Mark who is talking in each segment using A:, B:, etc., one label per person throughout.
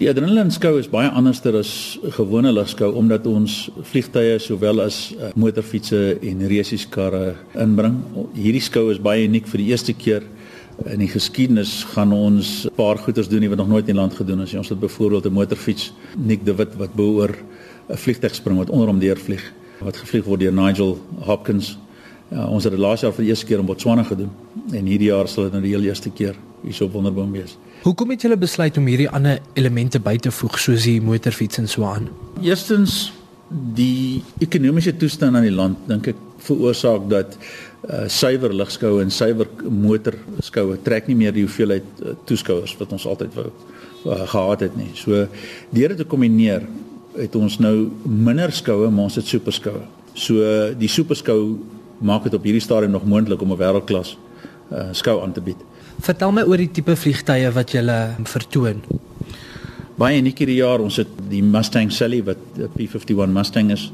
A: Die adrenaline skou is baie anderster as gewone lugskou omdat ons vliegtye sowel as uh, motorfietsse en resieskarre inbring. Hierdie skou is baie uniek vir die eerste keer in die geskiedenis gaan ons 'n paar goeders doen wat nog nooit in land gedoen is. Ons het byvoorbeeld 'n motorfiets, Nick de Wit wat behoor 'n vliegtuig spring wat onder hom deurvlieg wat gevlieg word deur Nigel Hopkins. Ja, ons het dit laas jaar vir die eerste keer in Botswana gedoen en hierdie jaar sal dit nou die heel eerste keer hier op Wonderboom wees.
B: Hoekom het julle besluit om hierdie ander elemente by te voeg soos die motorfiets en so aan?
A: Eerstens die ekonomiese toestand aan die land dink ek veroorsaak dat uh, suiwer lugskoue en suiwer motorskoue trek nie meer die hoeveelheid uh, toeskouers wat ons altyd wou uh, gehad het nie. So deur dit te kombineer het ons nou minder skoue, maar ons het superskoue. So die superskou maak dit op hierdie stadium nog moontlik om 'n wêreldklas uh, skou aan te bied.
B: Vertel my oor die tipe vliegtye wat jy vertoon.
A: Baie uniek hierdie jaar, ons het die Mustang Sally wat 'n P51 Mustang is.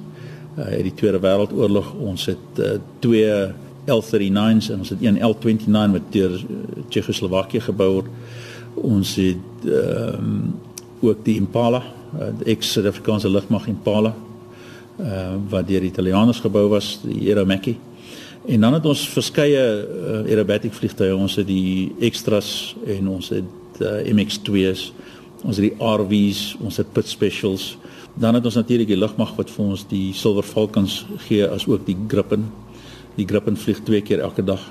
A: Uh in die Tweede Wêreldoorlog, ons het uh, twee L39s en ons het een L29 wat deur uh, Tsjechoslowakië gebou word. Ons het ehm um, ook die Impala uh, die ex-Suid-Afrikaanse lugmag Impala uh, wat deur die Italianers gebou was, die Aeromacchi. En dan het ons verskeie uh, aerobatic vliegtuie, ons het die extras en ons het uh, MX2s, ons het die RVs, ons het pit specials. Dan het ons natuurlik die lugmag wat vir ons die Silver Falcons gee as ook die Gripen. Die Gripen vlieg twee keer elke dag.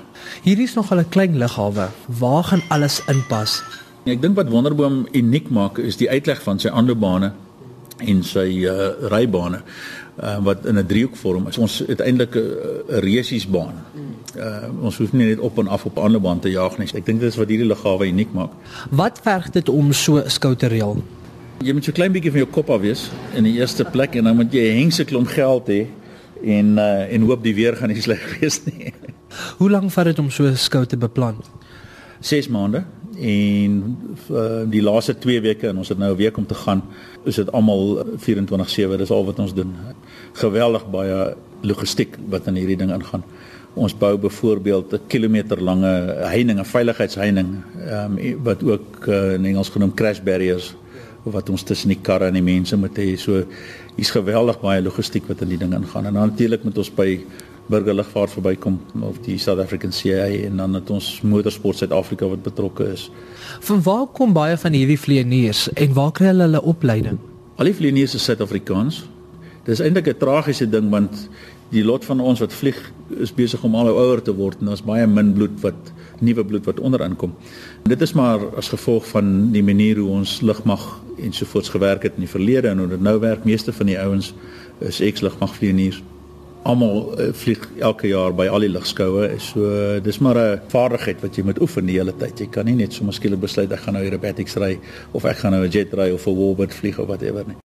B: Hier is nog 'n klein lughawe. Waar gaan alles inpas?
A: Ek dink wat Wonderboom uniek maak is die uitleg van sy aanloopbane en sy uh, rybane uh, wat in 'n driehoek vorm is. Ons het eintlik 'n resiesbaan. Uh, ons hoef nie net op en af op 'n aanloopbaan te jaag nie. Ek dink dit is wat hierdie lughawe uniek maak.
B: Wat verg dit om so skou te reël?
A: Jy moet so klein bietjie van jou kop af wees in die eerste plek en dan moet jy 'n hengse klomp geld hê en uh, en hoop die weer gaan nie sleg wees nie.
B: Hoe lank vat dit om so 'n skou te beplan?
A: 6 maande en uh, die laaste 2 weke en ons het nou 'n week om te gaan is dit almal 24/7 dis al wat ons doen. Geweldig baie logistiek wat in hierdie ding ingaan. Ons bou byvoorbeeld 'n kilometer lange heining 'n veiligheidsheining um, wat ook uh, in Engels genoem crash barriers wat ons tussen die karre en die mense moet hê. So hier's geweldig baie logistiek wat in die ding ingaan. En natuurlik moet ons by burgerlugvaart verbykom of die South African CA en dan het ons motorsport Suid-Afrika wat betrokke is.
B: Van waar kom baie van hierdie vlieëniers en waar kry hulle hulle opleiding?
A: Al die vlieëniers is Suid-Afrikaans. Dis eintlik 'n tragiese ding want die lot van ons wat vlieg is besig om al ouer te word en daar's baie min bloed wat nuwe bloed wat onderin kom. En dit is maar as gevolg van die manier hoe ons lugmag ensovoorts gewerk het in die verlede en hoe dit nou werk. Meeste van die ouens is ex-lugmagvlieëniers almal uh, vlieg elke jaar by al die lugskoue. So uh, dis maar 'n vaardigheid wat jy moet oefen die hele tyd. Jy kan nie net sommer skielik besluit ek gaan nou aerobatics ry of ek gaan nou 'n jet ry of 'n warbird vlieg of whatever nie.